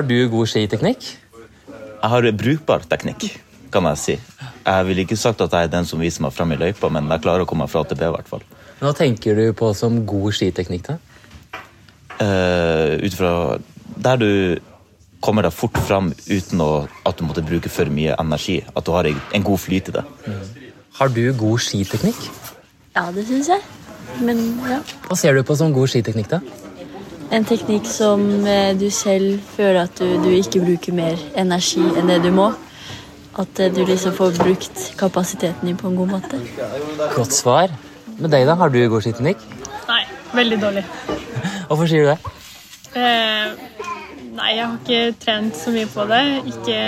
Har du god skiteknikk? Jeg har brukbar teknikk, kan jeg si. Jeg ville ikke sagt at jeg er den som viser meg frem i løypa, men jeg klarer å komme meg fra til B. i hvert fall. Hva tenker du på som god skiteknikk? da? Uh, ut fra der du kommer deg fort fram uten å, at du måtte bruke for mye energi. At du har en god flyt i det. Har du god skiteknikk? Ja, det syns jeg. Men ja. Hva ser du på som god skiteknikk, da? En teknikk som eh, du selv føler at du, du ikke bruker mer energi enn det du må. At eh, du liksom får brukt kapasiteten din på en god måte. Godt svar. Med deg, da? Har du god skiteknikk? Nei, veldig dårlig. Hvorfor sier du det? Eh, nei, jeg har ikke trent så mye på det. Ikke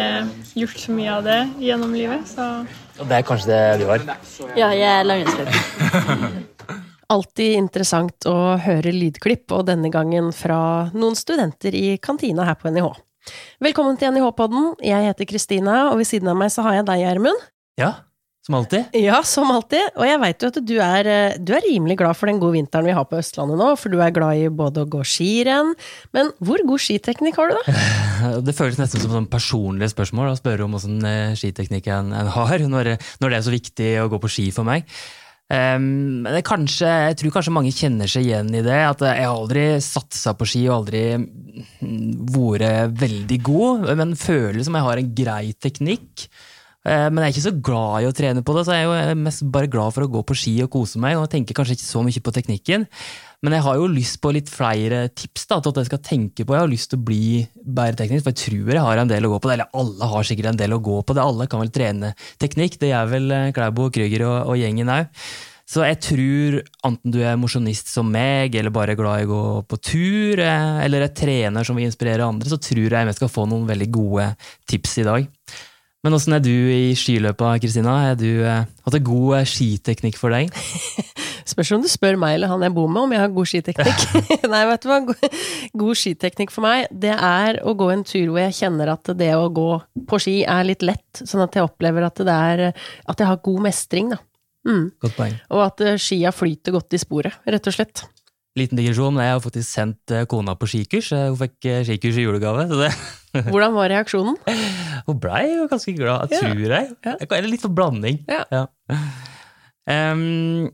gjort så mye av det gjennom livet, så Og det er kanskje det du har? Ja, jeg er langrennsløper. Alltid interessant å høre lydklipp, og denne gangen fra noen studenter i kantina her på NIH. Velkommen til NIH-podden. Jeg heter Kristina, og ved siden av meg så har jeg deg, Gjermund. Ja, som alltid. Ja, som alltid. Og jeg veit jo at du er, eh, du er rimelig glad for den gode vinteren vi har på Østlandet nå, for du er glad i både å gå skirenn, men hvor god skiteknikk har du, da? Det føles nesten som sånn personlige spørsmål å spørre om åssen eh, skiteknikk en, en har, når, når det er så viktig å gå på ski for meg. Um, kanskje, jeg tror kanskje mange kjenner seg igjen i det. At jeg har aldri satsa på ski og aldri mm, vært veldig god, men føler som jeg har en grei teknikk. Uh, men jeg er ikke så glad i å trene på det, så jeg er jo mest bare glad for å gå på ski og kose meg. og tenker kanskje ikke så mye på teknikken. Men jeg har jo lyst på litt flere tips da, til at jeg skal tenke på. Jeg har lyst til å bli bedre teknisk, for jeg tror jeg har en del å gå på. det, Eller alle har sikkert en del å gå på. det, Alle kan vel trene teknikk. Det gjør vel eh, Klæbo, Krüger og, og gjengen òg. Så jeg tror, enten du er mosjonist som meg, eller bare glad i å gå på tur, eh, eller er trener som vil inspirere andre, så tror jeg vi skal få noen veldig gode tips i dag. Men åssen er du i skiløpa, Kristina? Har du eh, hatt en god eh, skiteknikk for deg? Spørs om du spør meg eller han jeg bor med om jeg har god skiteknikk. Nei, vet du hva. God, god skiteknikk for meg, det er å gå en tur hvor jeg kjenner at det å gå på ski er litt lett, sånn at jeg opplever at det er At jeg har god mestring, da. Mm. Godt poeng. Og at eh, skia flyter godt i sporet, rett og slett. Liten digresjon, men jeg har faktisk sendt kona på skikurs. Hun fikk skikurs i julegave. så det... Hvordan var reaksjonen? Hun blei jo ganske glad, Ja. tror jeg. Ja. Eller litt for blanding. Ja. Em,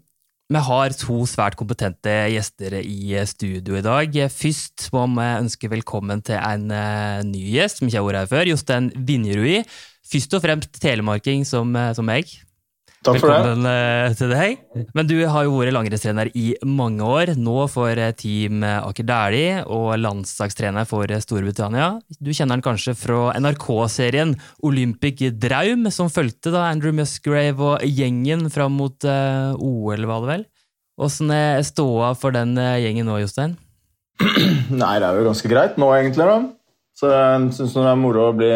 vi har to svært kompetente gjester i studio i dag. Først må vi ønske velkommen til en eh, ny gjest som ikke har vært her før. Jostein Vinjerui. Først og fremst telemarking som, eh, som meg. Takk for. Velkommen det. til deg. Men du har jo vært langrennstrener i mange år, nå for eh, Team Aker Dæhlie og landslagstrener for eh, Storbritannia. Du kjenner han kanskje fra NRK-serien Olympic Draum, som fulgte da Andrew Musgrave og gjengen fram mot eh, OL, var det vel? Åssen er ståa for den eh, gjengen nå, Jostein? Nei, det er jo ganske greit nå, egentlig. da. Så jeg syns det er moro å bli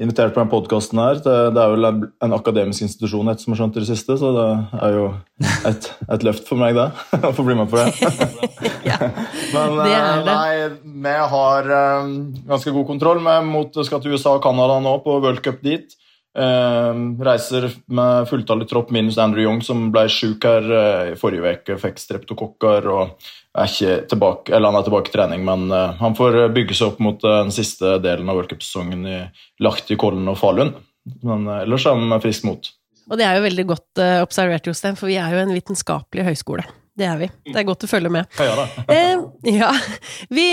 invitert på den podkasten her. Det, det er vel en akademisk institusjon, etter som har skjønt det siste, så det er jo et, et løft for meg, det. Å få bli med på det. Men det er eh, det. nei, vi har um, ganske god kontroll. Vi mot, skal til USA og Canada nå på World Cup dit. Eh, reiser med fulltallig tropp minus Andrew Young, som ble sjuk her eh, i forrige uke. Fikk streptokokker og er ikke tilbake, eller han er tilbake i trening, men eh, han får eh, bygge seg opp mot den siste delen av World Cup-sesongen i Lahti, Kollen og Falun. Men ellers er han med friskt mot. Og det er jo veldig godt observert, Jostein, for vi er jo en vitenskapelig høyskole. Det er vi. Det er godt å følge med. Ja. Eh, ja. Vi,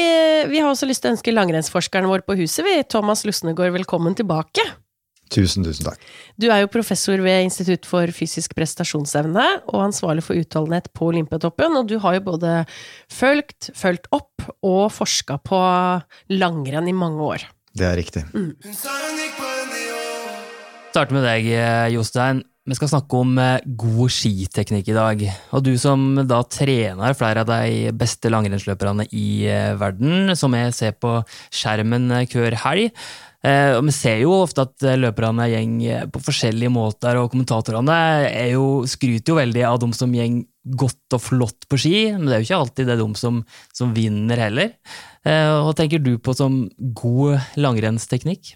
vi har også lyst til å ønske langrennsforskeren vår på huset, vi. Thomas Lusnegård, velkommen tilbake. Tusen, tusen takk. Du er jo professor ved Institutt for fysisk prestasjonsevne og ansvarlig for utholdenhet på Olympiatoppen, og du har jo både fulgt, fulgt opp og forska på langrenn i mange år. Det er riktig. Starte med deg, eh, Jostein. Vi skal snakke om eh, god skiteknikk i dag. Og du som da trener flere av de beste langrennsløperne i eh, verden, som jeg ser på skjermen hver helg. Eh, Og vi ser jo ofte at eh, løperne gjeng eh, på forskjellige måter, og kommentatorene jo, skryter jo veldig av de som gjeng godt og flott på ski, men det er jo ikke alltid det er de som, som vinner heller. Hva tenker du på som god langrennsteknikk?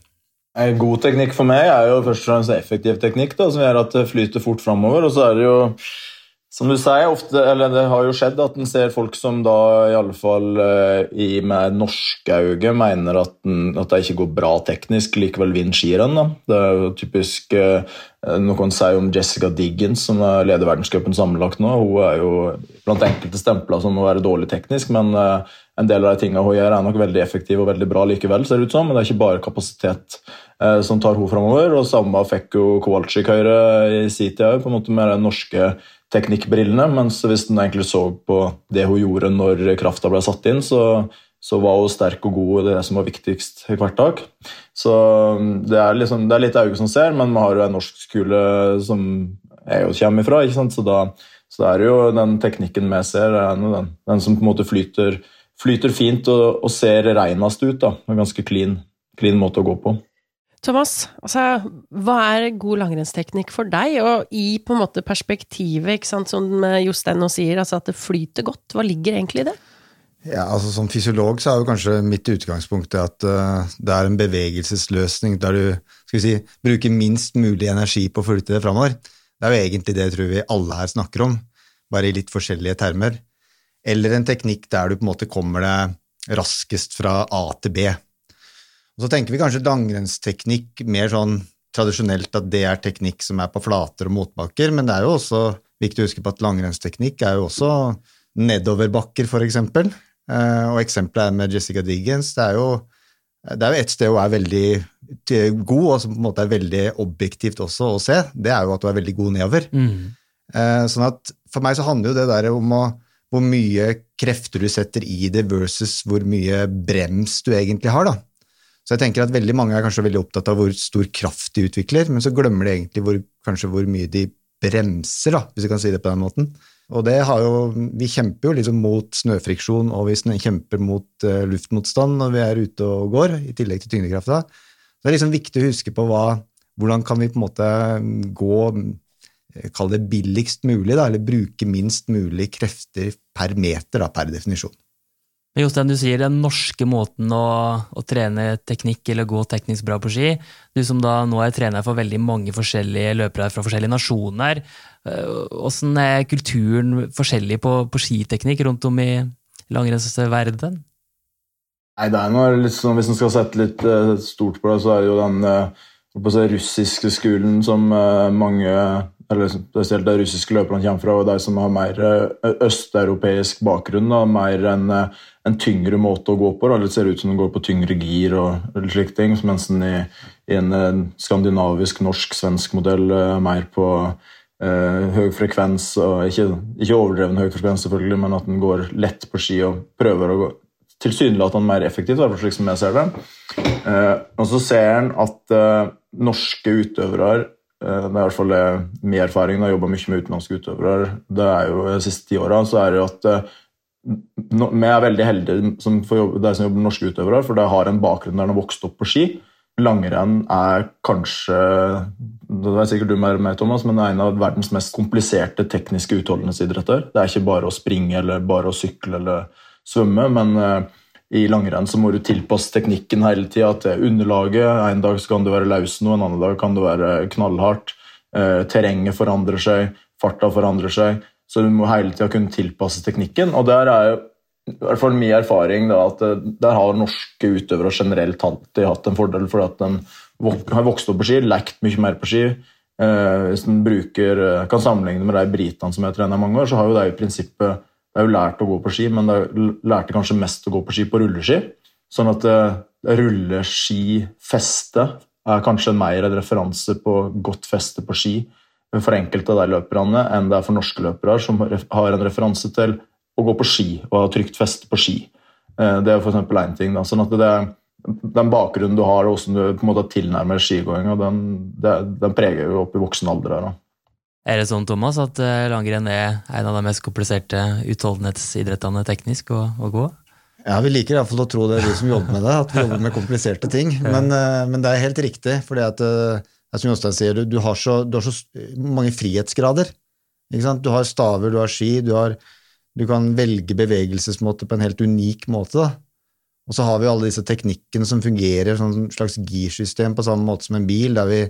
God teknikk for meg er jo først og fremst effektiv teknikk, da, som gjør at det flyter fort framover. Og så er det jo Som du sier, ofte, eller det har jo skjedd at en ser folk som da i alle fall eh, i, med norske øyne mener at, den, at det ikke går bra teknisk, likevel vinner skirenn. Det er jo typisk noe Noen sier om Jessica Diggins, som er leder verdenscupen sammenlagt nå. Hun er jo blant enkelte stempler som å være dårlig teknisk, men eh, en del av de tingene hun gjør, er nok veldig effektive og veldig bra likevel. ser det ut som, Men det er ikke bare kapasitet eh, som tar henne framover. Og samme fikk jo Kowalczyk Høyre i sin tid òg, med den norske teknikkbrillene. Mens hvis en egentlig så på det hun gjorde når krafta ble satt inn, så, så var hun sterk og god i det som var viktigst i hvert tak. Så um, det er, liksom, det er litt øye som ser, men vi har jo en norsk skole som jeg jo kommer ifra. ikke sant? Så da så er det jo den teknikken vi ser, er den, den som på en måte flyter, flyter fint og, og ser reinest ut. da. En ganske clean, clean måte å gå på. Thomas, altså, hva er god langrennsteknikk for deg, og i på en måte perspektivet, sant, som Jostein nå sier, altså at det flyter godt, hva ligger egentlig i det? Ja, altså Som fysiolog så er jo kanskje mitt utgangspunkt at uh, det er en bevegelsesløsning der du skal vi si, bruker minst mulig energi på å flytte det framover. Det er jo egentlig det tror vi alle her snakker om, bare i litt forskjellige termer. Eller en teknikk der du på en måte kommer deg raskest fra A til B. Og så tenker vi kanskje langrennsteknikk mer sånn tradisjonelt at det er teknikk som er på flater og motbakker, men det er jo også viktig å huske på at langrennsteknikk er jo også nedoverbakker, eksempel. Eh, og eksempelet er med Jessica Diggins. Det er jo, det er jo et sted hun er veldig god, og som på en måte er veldig objektivt også å se. Det er jo at hun er veldig god nedover. Mm. Eh, sånn at for meg så handler jo det der om å, hvor mye krefter du setter i det versus hvor mye brems du egentlig har. da. Så jeg tenker at veldig mange er kanskje veldig opptatt av hvor stor kraft de utvikler, men så glemmer de egentlig hvor, kanskje hvor mye de bremser, da, hvis vi kan si det på den måten. Og det har jo, Vi kjemper jo liksom mot snøfriksjon og vi kjemper mot uh, luftmotstand når vi er ute og går, i tillegg til tyngdekrafta. Det er liksom viktig å huske på hva, hvordan kan vi på en måte gå eh, Kall det billigst mulig, da, eller bruke minst mulig krefter per meter, da, per definisjon. Men Jostein, du sier den norske måten å, å, trene teknikk eller gå teknisk bra på ski. Du som da nå er trener for veldig mange forskjellige løpere fra forskjellige nasjoner. Åssen eh, er kulturen forskjellig på, på skiteknikk rundt om i langrennsverdenen? Nei, det er noe litt sånn, Hvis en skal sette litt uh, stort på det, så er det jo den uh, russiske skolen som mange eller spesielt de russiske løperne kommer fra, og de som har mer eh, østeuropeisk bakgrunn. Da, mer en, eh, en, tyngre måte å gå på. Da. Det ser ut som de går på tyngre gir og slike ting. Mens en i, i, en eh, skandinavisk, norsk, svensk modell mer på eh, høy frekvens. og ikke, ikke, overdreven høy frekvens, selvfølgelig, men at en går lett på ski og prøver å gå tilsynelatende mer effektivt, i hvert fall slik som jeg ser det. Eh, og så ser en at eh, norske utøvere Eh, det er i hvert fall min erfaring. Jeg har jobba mye med utenlandske utøvere. Det er jo De siste ti åra så er det jo at eh, vi er veldig heldige som får jobbe, de som jobber med norske utøvere, for de har en bakgrunn der de har vokst opp på ski. Langrenn er kanskje det er sikkert du mer med, Thomas, men det er en av verdens mest kompliserte tekniske utholdenhetsidretter. Det er ikke bare å springe eller bare å sykle eller svømme, men i langrenn så må du tilpasse teknikken hele tida til underlaget. En dag kan det være løsende, en annen dag kan det være knallhardt. Eh, terrenget forandrer seg, farta forandrer seg. Så du må hele tida kunne tilpasse teknikken. Og der er jo i hvert fall min erfaring da, at eh, der har norske utøvere generelt alltid hatt en fordel, fordi at de har vokst opp på ski, lekt mye mer på ski. Eh, hvis en bruker, eh, kan sammenligne med de britene som jeg trener mange år, så har jo de i prinsippet de er jo lært å gå på ski, men de lærte kanskje mest å gå på ski på rulleski. Sånn at uh, rulleskifeste er kanskje mer en referanse på godt feste på ski for enkelte av de løperne enn det er for norske løpere, som har en referanse til å gå på ski og ha trygt feste på ski. Uh, det er f.eks. én ting. Da. Sånn at det, den bakgrunnen du har, og hvordan du på en måte tilnærmer skigåinga, den, den, preger jo opp i voksen alder. her. Er det sånn, Thomas, at eh, langrenn er en av de mest kompliserte utholdenhetsidrettene teknisk å, å gå? Ja, Vi liker iallfall å tro det, er vi som jobber med det, at vi jobber med kompliserte ting. Men, eh, men det er helt riktig. for det er som Jostein sier, du, du, har så, du, har så, mange frihetsgrader. Du har staver, du har ski, du, har, du kan velge bevegelsesmåte på en helt unik måte. Da. Og så har vi alle disse teknikkene som fungerer som et slags girsystem på samme måte som en bil, der vi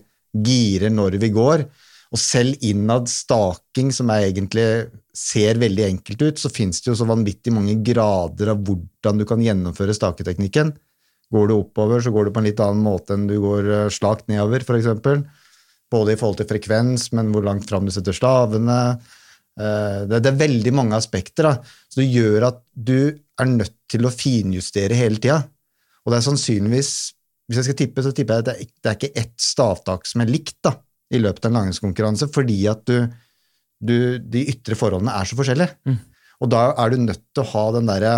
girer når vi går. Og selv innad staking, som egentlig ser veldig enkelt ut, så fins det jo så vanvittig mange grader av hvordan du kan gjennomføre staketeknikken. Går du oppover, så går du på en litt annen måte enn du går eh, slakt nedover, f.eks. Både i forhold til frekvens, men hvor langt fram du setter stavene. Eh, det, er veldig mange aspekter da. Så det gjør at du er nødt til å finjustere hele tida. Og det er sannsynligvis, hvis jeg skal tippe, så tipper jeg at det er ikke ett stavtak som er likt da, i løpet av en langrennskonkurranse, fordi at du, du, de ytre forholdene er så forskjellige. Mm. Og da er du nødt til å ha den derre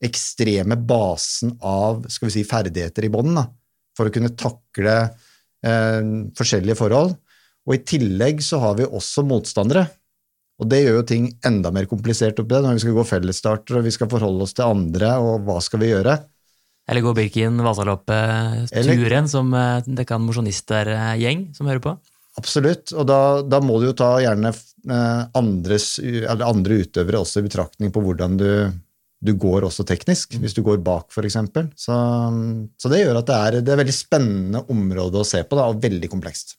ekstreme basen av skal vi si, ferdigheter i bånn for å kunne takle eh, forskjellige forhold. Og i tillegg så har vi også motstandere. Og det gjør jo ting enda mer komplisert oppi det, når vi skal gå fellesstarter og vi skal forholde oss til andre, og hva skal vi gjøre? Eller gå Birken Vasaloppet-turen, som eh, det kan mosjonister-gjeng som hører på? Absolutt, og da, da, må du jo ta gjerne eh, andres, andre utøvere også i betraktning på hvordan du, du går også teknisk, hvis du går bak, f.eks. Så, så det gjør at det er, det er veldig spennende område å se på, da, og veldig komplekst.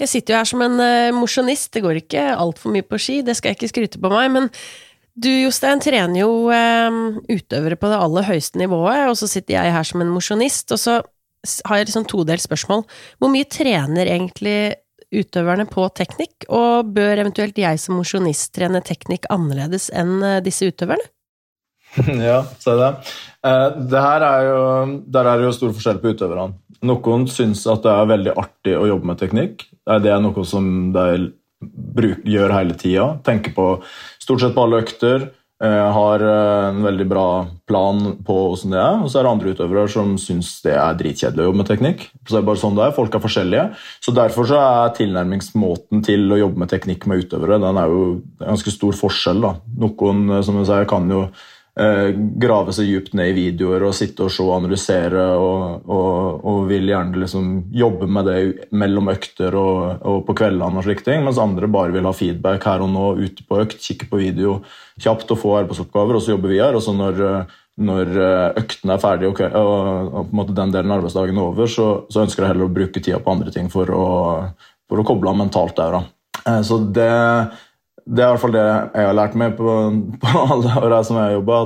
Jeg sitter jo her som en uh, mosjonist, det går ikke altfor mye på ski, det skal jeg ikke skryte på meg, men du Jostein trener jo uh, utøvere på det aller høyeste nivået, og så sitter jeg her som en mosjonist, og så har jeg liksom todelt spørsmål. Hvor mye trener egentlig utøverne på teknikk, og bør eventuelt jeg som mosjonist trene teknikk annerledes enn eh, disse utøverne? ja, se det. Eh, det her er jo, der er det jo stor forskjell på utøverne. Noen syns at det er veldig artig å jobbe med teknikk. Det er noe som de gjør hele tida. Tenker på stort sett på alle økter. Eh, har eh, en veldig bra plan på hvordan det er. Og så er det andre utøvere som syns det er dritkjedelig å jobbe med teknikk. Så det er bare sånn det er. Folk er forskjellige. Så Derfor så er tilnærmingsmåten til å jobbe med teknikk med utøvere den er jo ganske stor forskjell. da. Noen eh, som jeg sier, kan jo grave seg dypt ned i videoer og sitte og se og analysere og, og, og, vil gjerne liksom jobbe med det mellom økter og, og på kveldene, og slike ting, mens andre bare vil ha feedback her og nå, ute på økt, kikke på video kjapt og få arbeidsoppgaver, og så jobber vi her. og så når, når øktene er ferdige og, og den delen av arbeidsdagen er over, så, så, ønsker jeg heller å bruke tida på andre ting for å, for å koble av mentalt der. Da. Eh, så det det er i hvert fall det jeg har lært meg på, på alle åra som jeg har jobba.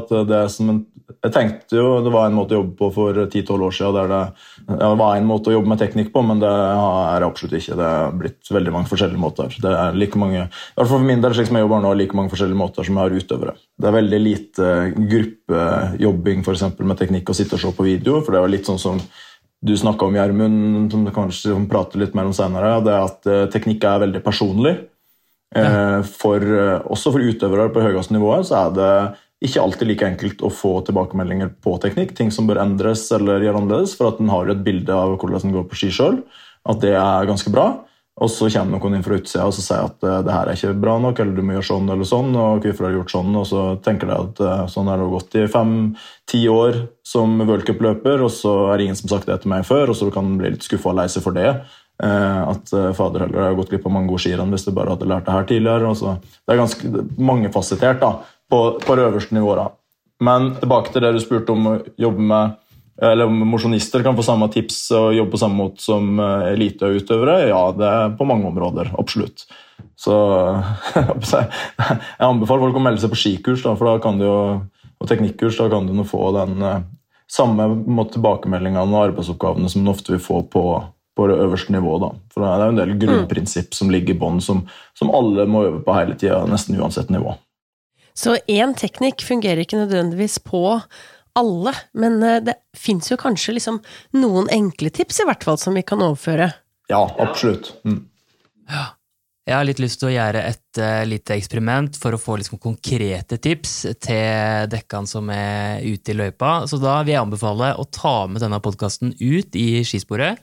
Jeg tenkte jo det var en måte å jobbe på for 10-12 år siden. Der det, det, var en måte å jobbe med teknikk på, men det er det absolutt ikke. Det er blitt veldig mange forskjellige måter. Det er like mange, i hvert fall For min del, slik som jeg jobber nå, like mange forskjellige måter som jeg har utøvere. Det er veldig lite gruppejobbing for eksempel, med teknikk å sitte og se på video. for det er litt sånn som du snakka om, Gjermund, som du kanskje prater litt mer om senere, det er at eh, teknikk er veldig personlig. Eh, for, eh, også for utøvere på høyeste nivå så er det ikke alltid like enkelt å få tilbakemeldinger på teknikk. Ting som bør endres eller gjøre annerledes, for at en har et bilde av hvordan en går på ski sjøl. At det er ganske bra. Og så kommer noen inn fra utsida og så sier at uh, det her er ikke bra nok, eller du må gjøre sånn eller sånn. Og hvorfor har du gjort sånn? Og så tenker de at sånn har det gått i fem-ti år som worldcupløper, og så er det ingen som har sagt det til meg før, og så kan en bli litt skuffa og lei seg for det. Eh, at eh, fader heller har gått glipp av mange gode skirenn hvis du bare hadde lært det her tidligere. Også. Det er ganske mangefasettert da, på, på det øverste nivået. Men tilbake til det du spurte om å jobbe med eller om mosjonister kan få samme tips og jobbe på samme måte som eh, eliteutøvere. Ja, det er på mange områder. Absolutt. Så jeg anbefaler folk å melde seg på skikurs, da, for da kan du jo, og teknikkurs. Da kan du få den samme tilbakemeldingene og arbeidsoppgavene som du ofte vil få på på det øverste nivået. Da. For Det er jo en del grunnprinsipp mm. som ligger i bånn, som, som, alle må øve på hele tida, nesten uansett nivå. Så én teknikk fungerer ikke nødvendigvis på alle, men eh, det fins jo kanskje liksom noen enkle tips i hvert fall som vi kan overføre? Ja, absolutt. Mm. Ja. Jeg har litt lyst til å gjøre et uh, lite eksperiment for å få liksom, konkrete tips til dekkene som er ute i løypa. Så da vil jeg anbefale å ta med denne podkasten ut i skisporet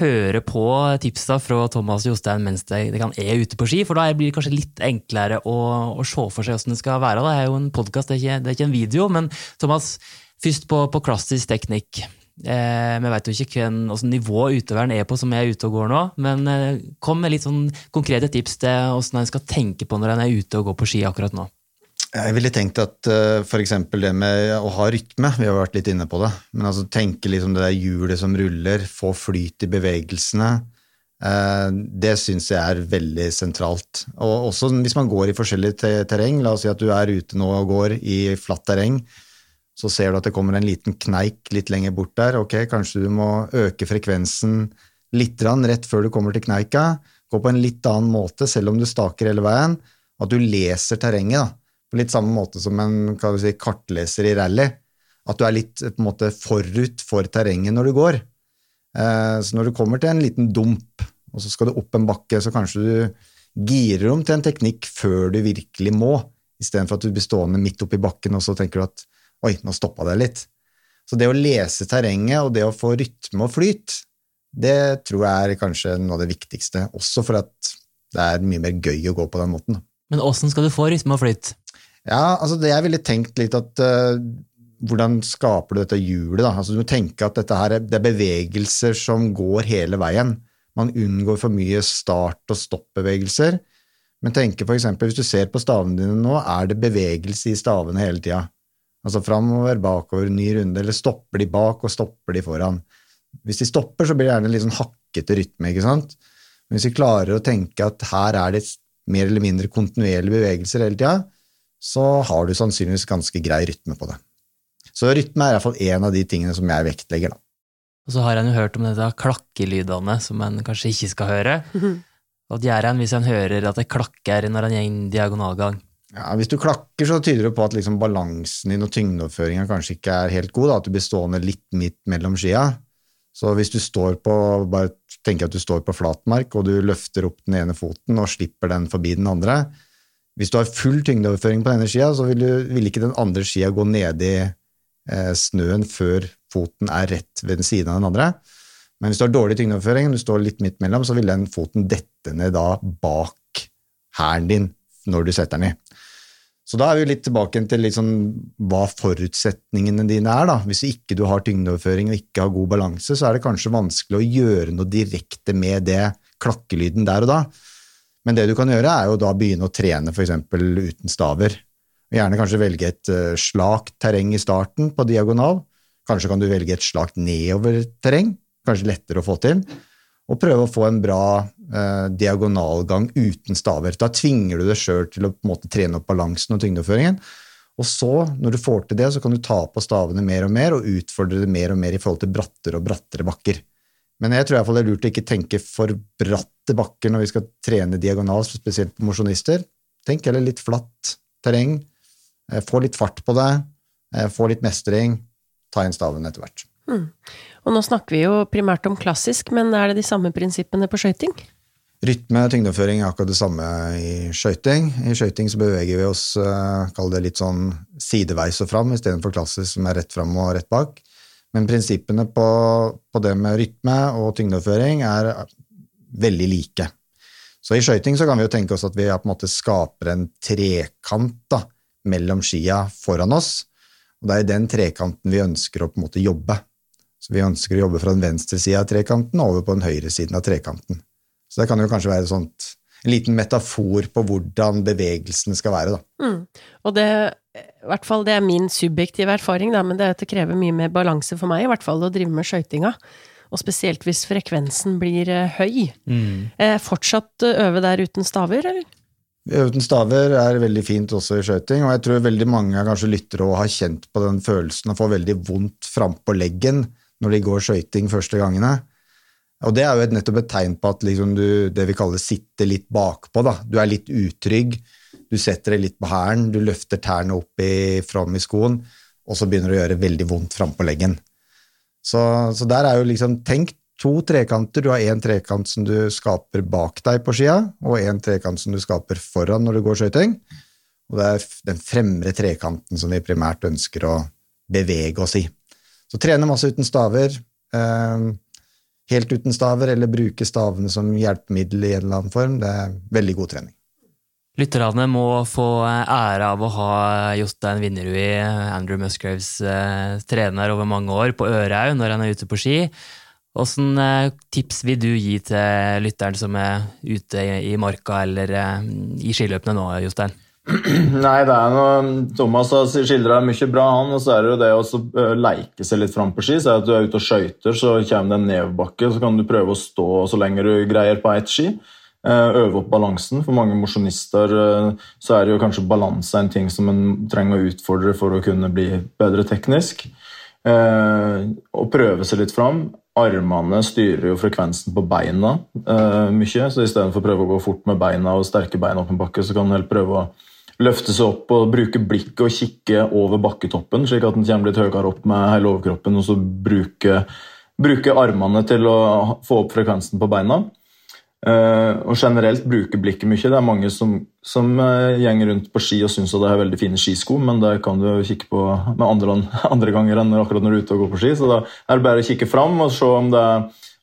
høre på tipsa fra Thomas Jostein mens de, de er ute på ski, for da blir det kanskje litt enklere å, å se for seg hvordan det skal være. Det er jo en podkast, det, det, er ikke en video. Men Thomas, først på, på klassisk teknikk. Eh, vi vet jo ikke hvilket nivå utøveren er på som er ute og går nå, men eh, kom med litt sånn konkrete tips til hvordan en skal tenke på når en er ute og går på ski akkurat nå. Jeg ville tenkt at uh, eh, f.eks. det med å ha rytme, vi har vært litt inne på det, men altså tenke liksom det der hjulet som ruller, få flyt i bevegelsene, uh, det syns jeg er veldig sentralt. Og også hvis man går i forskjellig terreng, la oss si at du er ute nå og går i flatt terreng, så ser du at det kommer en liten kneik litt lenger bort der. Ok, kanskje du må øke frekvensen litt rett før du kommer til kneika. Gå på en litt annen måte, selv om du staker hele veien. At du leser terrenget da, litt samme måte som en si, kartleser i rally. At du er litt på en måte forut for terrenget når du går. Eh, så når du kommer til en liten dump, og så skal du opp en bakke, så kanskje du girer om til en teknikk før du virkelig må, istedenfor at du blir stående midt oppi bakken og så tenker du at oi, nå stoppa det litt. Så det å lese terrenget og det å få rytme og flyt, det tror jeg er kanskje noe av det viktigste, også for at det er mye mer gøy å gå på den måten. Men åssen skal du få rytme og flyt? Ja, altså det jeg ville tenkt litt at uh, hvordan skaper du dette hjulet? da? Altså Du må tenke at dette her, det er bevegelser som går hele veien. Man unngår for mye start- og stoppbevegelser. Men tenke eksempel, hvis du ser på stavene dine nå, er det bevegelse i stavene hele tida? Altså framover, bakover, ny runde, eller stopper de bak og stopper de foran? Hvis de stopper, så blir det gjerne litt sånn hakkete rytme, ikke sant? Men hvis vi klarer å tenke at her er det mer eller mindre kontinuerlige bevegelser hele tida, så har du sannsynligvis ganske grei rytme på det. Så rytme er iallfall en av de tingene som jeg vektlegger. da. Og så har en jo hørt om dette klakkelydene som en kanskje ikke skal høre. Hva gjør en hvis en hører at det klakker når en går en diagonalgang? Ja, Hvis du klakker, så tyder det på at liksom balansen din og tyngdeoverføringa kanskje ikke er helt god. Da, at du blir stående litt midt mellom skia. Så hvis du står på, bare tenker at du står på flatmark, og du løfter opp den ene foten og slipper den forbi den andre Hvis du har full tyngdeoverføring på denne skia, så vil, du, vil ikke den andre skia gå nedi eh, snøen før foten er rett ved den siden av den andre. Men hvis du har dårlig tyngdeoverføring, du står litt midt mellom, så vil den foten dette ned da bak hælen din når du setter den i. Så da er vi litt tilbake til liksom hva forutsetningene dine er. da. Hvis ikke du har tyngdeoverføring og ikke har god balanse, så er det kanskje vanskelig å gjøre noe direkte med det klakkelyden der og da. Men det du kan gjøre, er jo da begynne å trene f.eks. uten staver. Gjerne kanskje velge et uh, slakt terreng i starten på diagonal. Kanskje kan du velge et slakt nedover terreng. Kanskje lettere å få til og prøve å få en bra eh, diagonalgang uten staver. Da tvinger du deg sjøl til å måte, trene opp balansen og tyngdeoverføringen. Og så, når du får til det, så kan du ta på stavene mer og mer og utfordre det mer og mer i forhold til brattere og brattere bakker. Men jeg tror i hvert fall det er lurt å ikke tenke for bratte bakker når vi skal trene diagonalt, spesielt på mosjonister. Tenk heller litt flatt terreng. Eh, få litt fart på det. Eh, få litt mestring. Ta inn staven etter hvert. Mm. Og nå snakker vi jo primært om klassisk, men er det de samme prinsippene på skøyting? Rytme og tyngdeoverføring er akkurat det samme i skøyting. I skøyting så beveger vi oss eh, kall det litt sånn sideveis og fram istedenfor klassisk som er rett fram og rett bak. Men prinsippene på, på det med rytme og tyngdeoverføring er veldig like. Så i skøyting kan vi jo tenke oss at vi på en måte skaper en trekant da, mellom skia foran oss. Og det er i den trekanten vi ønsker å på en måte jobbe. Så vi ønsker å jobbe fra den venstre sida av trekanten over på den høyre siden av trekanten. Så det kan jo kanskje være sånt, en liten metafor på hvordan bevegelsen skal være. Da. Mm. Og det, i hvert fall, det er min subjektive erfaring, da, men det, er at det krever mye mer balanse for meg i hvert fall å drive med skøytinga. Og spesielt hvis frekvensen blir uh, høy. Mm. Eh, fortsatt uh, øve der uten staver, eller? Uten staver er veldig fint også i skøyting, og jeg tror veldig mange kanskje lytter og har kjent på den følelsen å få veldig vondt frampå leggen når de går skøyting første gangene. Og det er jo et, nettopp et tegn på at liksom du, det vi kaller sitter litt bakpå. Da. Du er litt utrygg, du setter deg litt på hælen, du løfter tærne opp i, fram i skoen, og så begynner det å gjøre veldig vondt frampå leggen. Så, så, der er jo liksom Tenk to trekanter. Du har én trekant som du skaper bak deg på skia, og én trekant som du skaper foran når du går skøyting. Og det er den fremre trekanten som vi primært ønsker å bevege oss i. Så trene masse uten staver. Eh, helt uten staver, eller bruke stavene som hjelpemiddel i en eller annen form. Det er veldig god trening. Lytterne må få ære av å ha Jostein Vinnerud, Andrew Musgraves eh, trener over mange år, på Ørhaug når han er ute på ski. Hvilke eh, tips vil du gi til lytteren som er ute i marka eller i skiløpene nå, Jostein? Nei, det er noe Thomas skildra mye bra, han. Og så er det jo det å leke seg litt fram på ski. Så er det at du er ute og skøyter, så kommer det en nedoverbakke, så kan du prøve å stå så lenge du greier på ett ski. Øh, øve opp balansen. For mange mosjonister øh, så er det jo kanskje balanse en ting som en trenger å utfordre for å kunne bli bedre teknisk. Og prøve seg litt fram. Armene styrer jo frekvensen på beina mye, så istedenfor å prøve å gå fort med beina og sterke beina opp en bakke, så kan en helt prøve å løfte seg opp og bruke blikket og kikke over bakketoppen, slik at den kommer litt høyere opp med hele overkroppen, og så bruke, bruke armene til å få opp frekvensen på beina. Uh, og generelt bruke blikket mye. Det er mange som, som uh, gjenger rundt på ski og syns det er veldig fine skisko, men det kan du kikke på med andre, andre ganger enn akkurat når du er ute og går på ski. Så da er det bare å kikke fram og se om det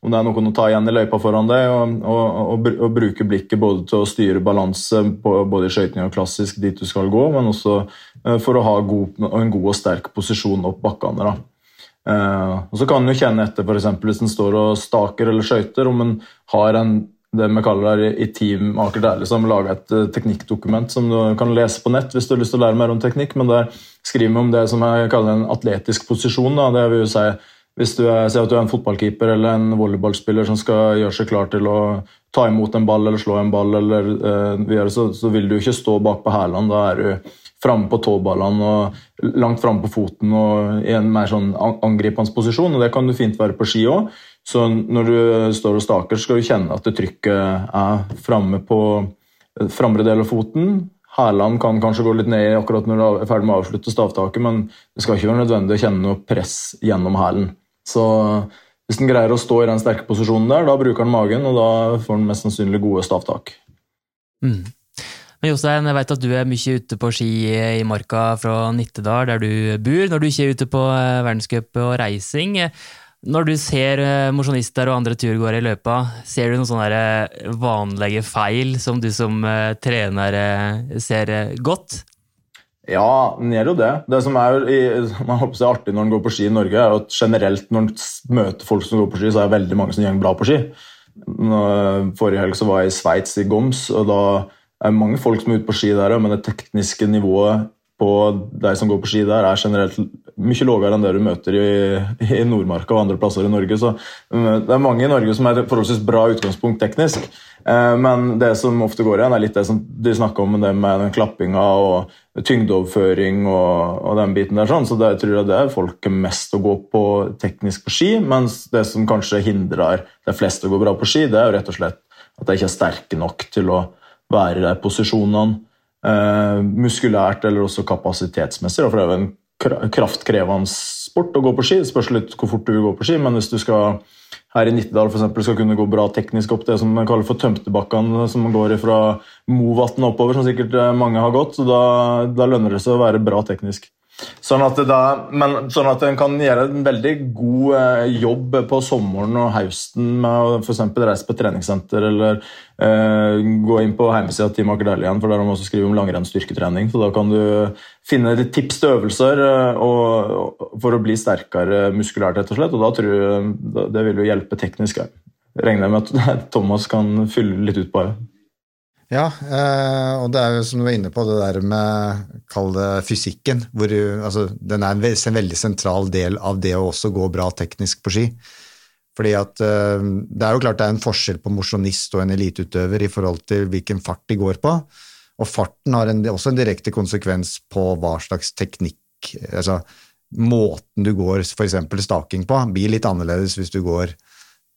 om det er noen å ta igjen i løypa foran deg, og, og, og, og, bruke blikket både til å styre balanse både i skøyting og klassisk dit du skal gå, men også uh, for å ha god, en god og sterk posisjon opp bakkene. da. Uh, og Så kan en kjenne etter f.eks. hvis en står og staker eller skøyter, om en har en det vi kaller i Team Aker Dæhlie, som lage et uh, teknikkdokument som du kan lese på nett hvis du har lyst til å lære mer om teknikk. Men der skriver vi om det som jeg kaller en atletisk posisjon. Da. Det vil jo si hvis du er, at du er en fotballkeeper eller en volleyballspiller som skal gjøre seg klar til å ta imot en ball eller slå en ball, eller, uh, så, så, vil du ikke stå bak på hælene. Da er du framme på tåballene og langt framme på foten og i en mer sånn angripende posisjon. og Det kan du fint være på ski òg. Så når du står og staker, skal du kjenne at trykket er framme på framre del av foten. Hælene kan kanskje gå litt ned akkurat når du er ferdig med å avslutte stavtaket, men det skal ikke være nødvendig å kjenne noe press gjennom hælen. Så hvis den greier å stå i den sterke posisjonen der, da bruker den magen, og da får den mest sannsynlig gode stavtak. Mm. Men Jostein, jeg vet at du er mye ute på ski i marka fra Nittedal, der du bor, når du ikke er ute på eh, verdenscup og reising. Når du ser eh, mosjonister og andre turgåere i løypa, ser du noen sånne eh, vanlige feil som du som trener ser godt? Ja, den gjør jo det. Det som er, håper seg artig når en går på ski i Norge, er at generelt når en møter folk som går på ski, så er det veldig mange som går bra på ski. Forrige helg så var jeg i Sveits, i Goms, og da er det mange folk som er ute på ski der, men det tekniske nivået på de som går på ski der, er generelt mye lavere enn det du møter i, i Nordmarka og andre plasser i Norge. Så mm, det er mange i Norge som er et forholdsvis bra utgangspunkt teknisk. Eh, men det som ofte går igjen, er litt det som de snakker om det med den klappinga og tyngdeoverføring og, og, den biten der. sånn, Så det, jeg tror jeg det er folk mest å gå på teknisk på ski, mens det som kanskje hindrer de fleste å gå bra på ski, det er jo rett og slett at de ikke er sterke nok til å være i de posisjonene muskulært eller også kapasitetsmessig. For det er jo en kraftkrevende sport å gå på ski. Det spørs litt hvor fort du vil gå på ski, men hvis du skal her i Nittedal for eksempel, skal kunne gå bra teknisk opp det som man kaller for Tømtebakkene, som går fra Movatn oppover, som sikkert eh, mange har gått, så da, da lønner det seg å være bra teknisk. Sånn at, da, men, sånn at en kan gjøre en veldig god eh, jobb på sommeren og høsten med å f.eks. reise på treningssenter eller eh, gå inn på hjemmesida til Mark Dæhlie for der har de også skrevet om langrennsstyrketrening. Da kan du finne litt tips til øvelser eh, og, for å bli sterkere muskulært, rett og slett. Og da tror jeg det vil jo hjelpe teknisk. òg. regner med at Thomas kan fylle litt ut på det. Ja, eh, og det er jo som du var inne på, det der med Kall det fysikken. Hvor altså, den er en veldig sentral del av det å også gå bra teknisk på ski. Fordi at eh, Det er jo klart det er en forskjell på mosjonist og en eliteutøver i forhold til hvilken fart de går på. Og farten har en, også en direkte konsekvens på hva slags teknikk altså Måten du går f.eks. staking på, blir litt annerledes hvis du går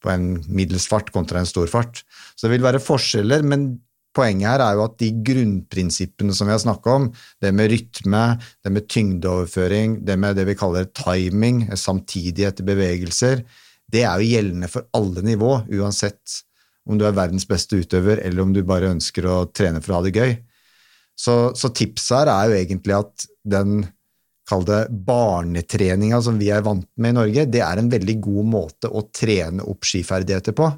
på en middels fart kontra en stor fart. Så det vil være forskjeller, men Poenget her er jo at de grunnprinsippene som vi har snakka om, det med rytme, det med tyngdeoverføring, det med det vi kaller timing, samtidighet i bevegelser, det er jo gjeldende for alle nivå, uansett om du er verdens beste utøver eller om du bare ønsker å trene for å ha det gøy. Så, så tipset her er jo egentlig at den kall det barnetreninga som vi er vant med i Norge, det er en veldig god måte å trene opp skiferdigheter på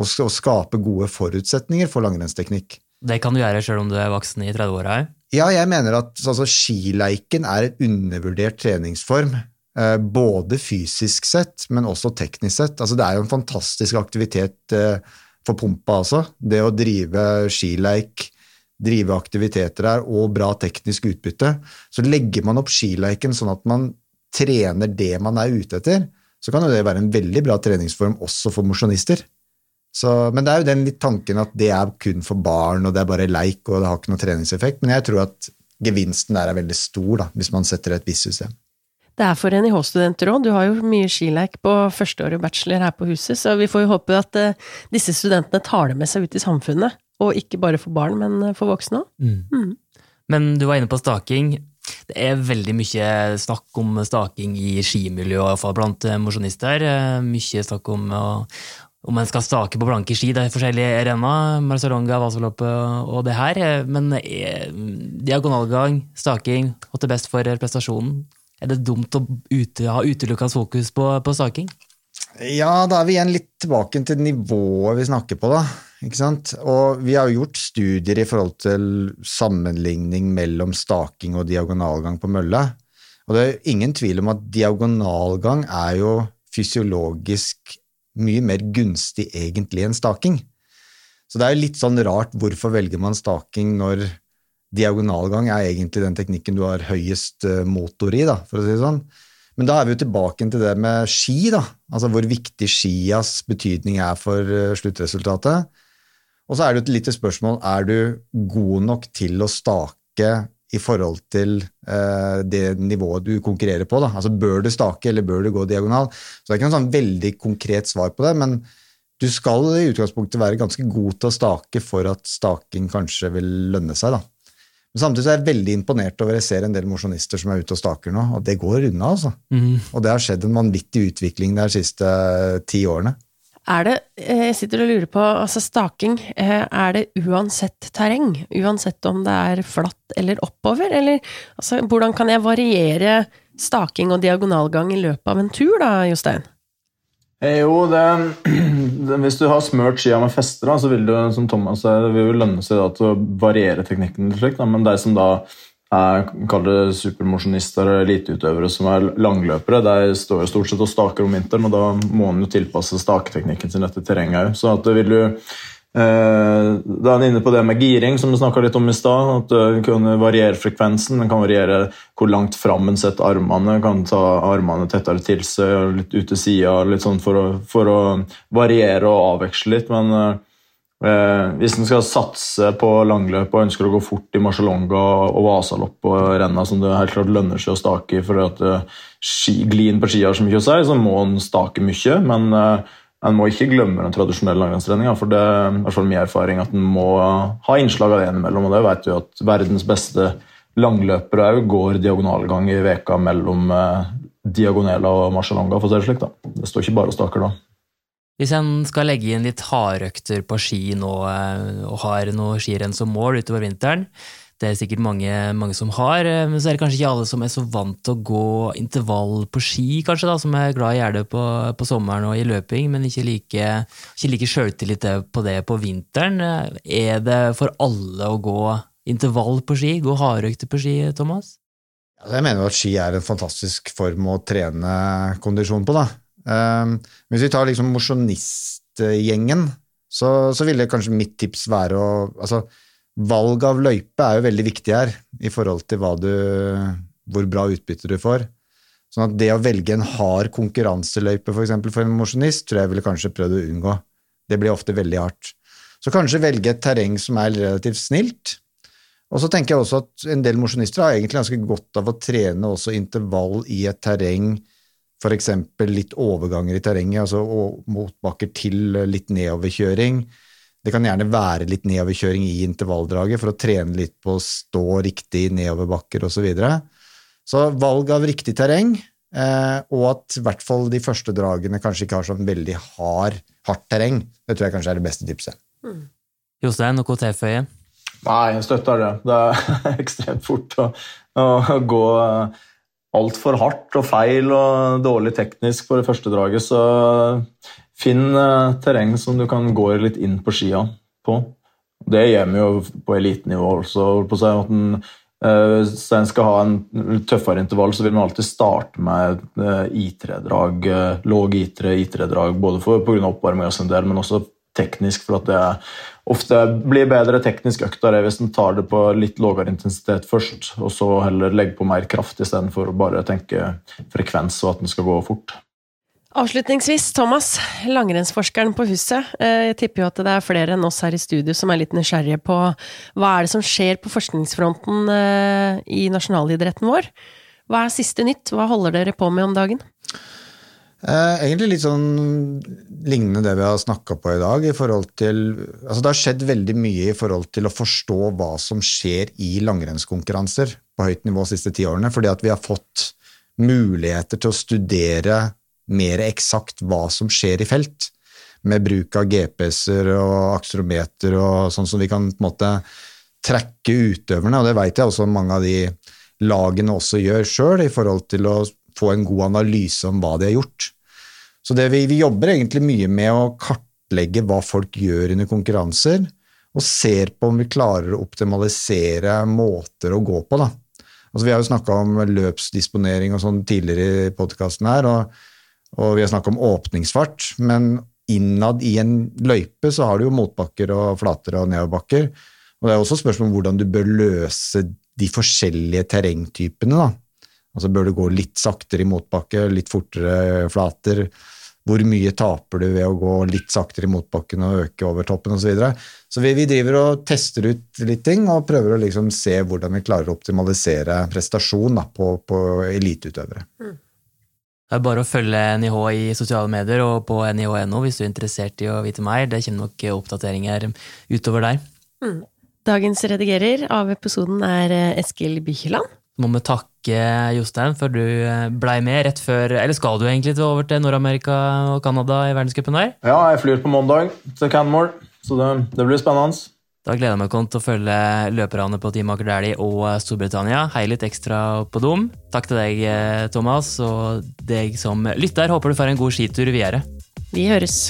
og, skape gode forutsetninger for langrennsteknikk. Det kan du gjøre sjøl om du er voksen i 30-åra? Ja, jeg mener at altså, skileiken er en undervurdert treningsform. Eh, både fysisk sett, men også teknisk sett. Altså, det er jo en fantastisk aktivitet eh, for pumpa altså. Det å drive skileik drive aktiviteter der og bra teknisk utbytte, så legger man opp skileiken sånn at man trener det man er ute etter, så kan jo det være en veldig bra treningsform også for mosjonister. Men det er jo den litt tanken at det er kun for barn, og det er bare leik, og det har ikke noe treningseffekt. Men jeg tror at gevinsten der er veldig stor, da, hvis man setter et visst system. Det er for NIH-studenter òg. Du har jo mye skileik på førsteåret bachelor her på huset, så vi får jo håpe at uh, disse studentene tar det med seg ut i samfunnet. Og ikke bare for barn, men eh, for voksne òg. Mm. Mm. Men du var inne på staking. Det er veldig mye snakk om staking i skimiljøet, iallfall blant eh, mosjonister. Mye snakk om om en skal stake på blanke ski. Det er forskjellige arenaer, Marcialonga, Vasaloppet og det her. Men diagonalgang, staking, hva er best for prestasjonen? Er det dumt å ute, ha utelukkende fokus på, på staking? Ja, da er vi igjen litt tilbake til nivået vi snakker på, da. Ikke sant? Og vi har jo gjort studier i forhold til sammenligning mellom staking og diagonalgang på mølle. Og det er ingen tvil om at diagonalgang er jo fysiologisk mye mer gunstig egentlig enn staking. Så det er jo litt sånn rart hvorfor velger man staking når diagonalgang er egentlig den teknikken du har høyest eh, motor i, da, for å si det sånn. Men da er vi jo tilbake til det med ski, da. Altså hvor viktig skias betydning er for eh, sluttresultatet. Og så er det jo et lite spørsmål er du god nok til å stake i forhold til uh, det nivået du konkurrerer på. Da. Altså Bør du stake, eller bør du gå diagonal? Så det er ikke noe sånn veldig konkret svar på det, men du skal i utgangspunktet være ganske god til å stake for at staking kanskje vil lønne seg. da. Men samtidig er jeg veldig imponert over jeg ser en del mosjonister som er ute og staker nå, og det går unna. altså. Mm. Og det har skjedd en vanvittig utvikling de siste eh, ti årene. Er det, eh, jeg sitter og lurer på, altså staking, eh, er det uansett terreng? Uansett om det er flatt eller oppover, eller altså, hvordan kan jeg variere staking og diagonalgang i løpet av en tur da, Jostein? Eh, jo, det, det, hvis du har smørt skia med fester, da, så vil det som Thomas det vil lønne seg da, til å variere teknikken. litt Men de som da er kall supermosjonister eller eliteutøvere som er langløpere, de står jo stort sett og staker om vinteren, og da må en tilpasse staketeknikken sin etter terrenget òg. Eh, da er han inne på det med giring, som vi snakka litt om i stad. At du kan variere frekvensen. Den kan variere hvor langt fram en setter armene. Kan ta armene tettere til seg, litt ut til sida, sånn for for å, variere og avveksle litt. Men eh, hvis en skal satse på langløp og ønsker å gå fort i Marcialonga og Vasalopp og renna som det helt klart lønner seg å stake i for at eh, glien på ski har så mye å si, så må en stake mye. men eh, en må ikke glemme den tradisjonelle langrennstreninga. For det er i hvert fall min erfaring at en må ha innslag av det innimellom. Og det vet du at verdens beste langløpere òg går diagonalgang i veka mellom eh, Diagonela og Marcialonga, for å si det slik. da. Det står ikke bare og staker da. Hvis en skal legge inn litt hardøkter på ski nå, eh, og har noe skirenn som mål utover vinteren, det er sikkert mange, mange, som har, eh, men så er det kanskje ikke alle som er så vant til å gå intervall på ski, kanskje, da, som er glad i å gjøre det på, på, sommeren og i løping, men ikke like, ikke like sjøltillit på det på vinteren. Er det for alle å gå intervall på ski, gå hardøkter på ski, Thomas? Jeg mener jo at ski er en fantastisk form å trene kondisjon på, da. Um, hvis vi tar liksom mosjonistgjengen, så, så ville kanskje mitt tips være å altså, Valg av løype er jo veldig viktig her i forhold til du, hvor bra utbytte du får. Sånn at det å velge en hard konkurranseløype for, eksempel, for en mosjonist, tror jeg ville kanskje prøvd å unngå. Det blir ofte veldig hardt. Så kanskje velge et terreng som er relativt snilt. Og så tenker jeg også at en del mosjonister har egentlig ganske godt av å trene også intervall i et terreng, f.eks. litt overganger i terrenget, altså motbakker til litt nedoverkjøring det kan gjerne være litt nedoverkjøring i intervalldraget for å trene litt på å stå riktig i nedoverbakker osv. Så, videre. så valg av riktig terreng, eh, og at i hvert fall de første dragene kanskje ikke har sånn veldig hard, hardt terreng, det tror jeg kanskje er det beste tipset. Mm. Jostein, noe å tilføye? Nei, jeg støtter det. Det er ekstremt fort å, å gå altfor hardt og feil og dårlig teknisk på det første draget, så Finn uh, terreng som du kan gå litt inn på skia på. Det gjør vi jo på elitenivå også. på seg at en, uh, Hvis en skal ha en tøffere intervall, så vil man alltid starte med uh, I3-drag, uh, låg I3, I3-drag, både pga. oppvarming og en del, men også teknisk, for at det er ofte blir bedre teknisk øktere hvis en tar det på litt lavere intensitet først, og så heller legger på mer kraft istedenfor å bare tenke frekvens og at den skal gå fort. Avslutningsvis, Thomas, langrennsforskeren på huset. Eh, jeg tipper jo at det er flere enn oss her i studio som er litt nysgjerrige på hva er det som skjer på forskningsfronten eh, i nasjonalidretten vår? Hva er siste nytt? Hva holder dere på med om dagen? Eh, egentlig litt sånn lignende det vi har snakka på i dag. i forhold til, altså Det har skjedd veldig mye i forhold til å forstå hva som skjer i langrennskonkurranser på høyt nivå de siste ti årene. Fordi at vi har fått muligheter til å studere mer eksakt hva som skjer i felt, med bruk av GPS-er og akstrometer og sånn som vi kan på en måte trekke utøverne, og det vet jeg også mange av de lagene også gjør sjøl, i forhold til å få en god analyse om hva de har gjort. Så vi, vi jobber egentlig mye med å kartlegge hva folk gjør under konkurranser, og ser på om vi klarer å optimalisere måter å gå på. da. Altså, vi har jo snakka om løpsdisponering og sånn tidligere i podkasten her, og og vi har snakket om åpningsfart, men innad i en løype så har du jo motbakker og flater og nedoverbakker. Og det er også spørsmål om hvordan du bør løse de forskjellige terrengtypene. da. Altså Bør du gå litt saktere i motbakke, litt fortere flater? Hvor mye taper du ved å gå litt saktere i motbakken og øke over toppen osv.? Så, videre. så vi, vi, driver og tester ut litt ting og prøver å liksom se hvordan vi klarer å optimalisere prestasjon da, på, på eliteutøvere. Mm. Det er bare å følge NIH i sosiale medier og på nih.no hvis du er interessert i å vite mer. Det kommer nok oppdateringer utover der. Mm. Dagens redigerer av episoden er eh, Eskil Bykjeland. Må vi takke Jostein for du eh, blei med rett før Eller skal du egentlig til over til Nord-Amerika og Canada i verdenscupen der? Ja, jeg flyr på mandag til Canmore, så det, det blir spennende. Da gleder jeg meg til å følge løperne på Team Aker Dæhlie og Storbritannia. Hei litt ekstra på dem. Takk til deg, Thomas, og deg som lytter. Håper du får en god skitur videre. Vi høres.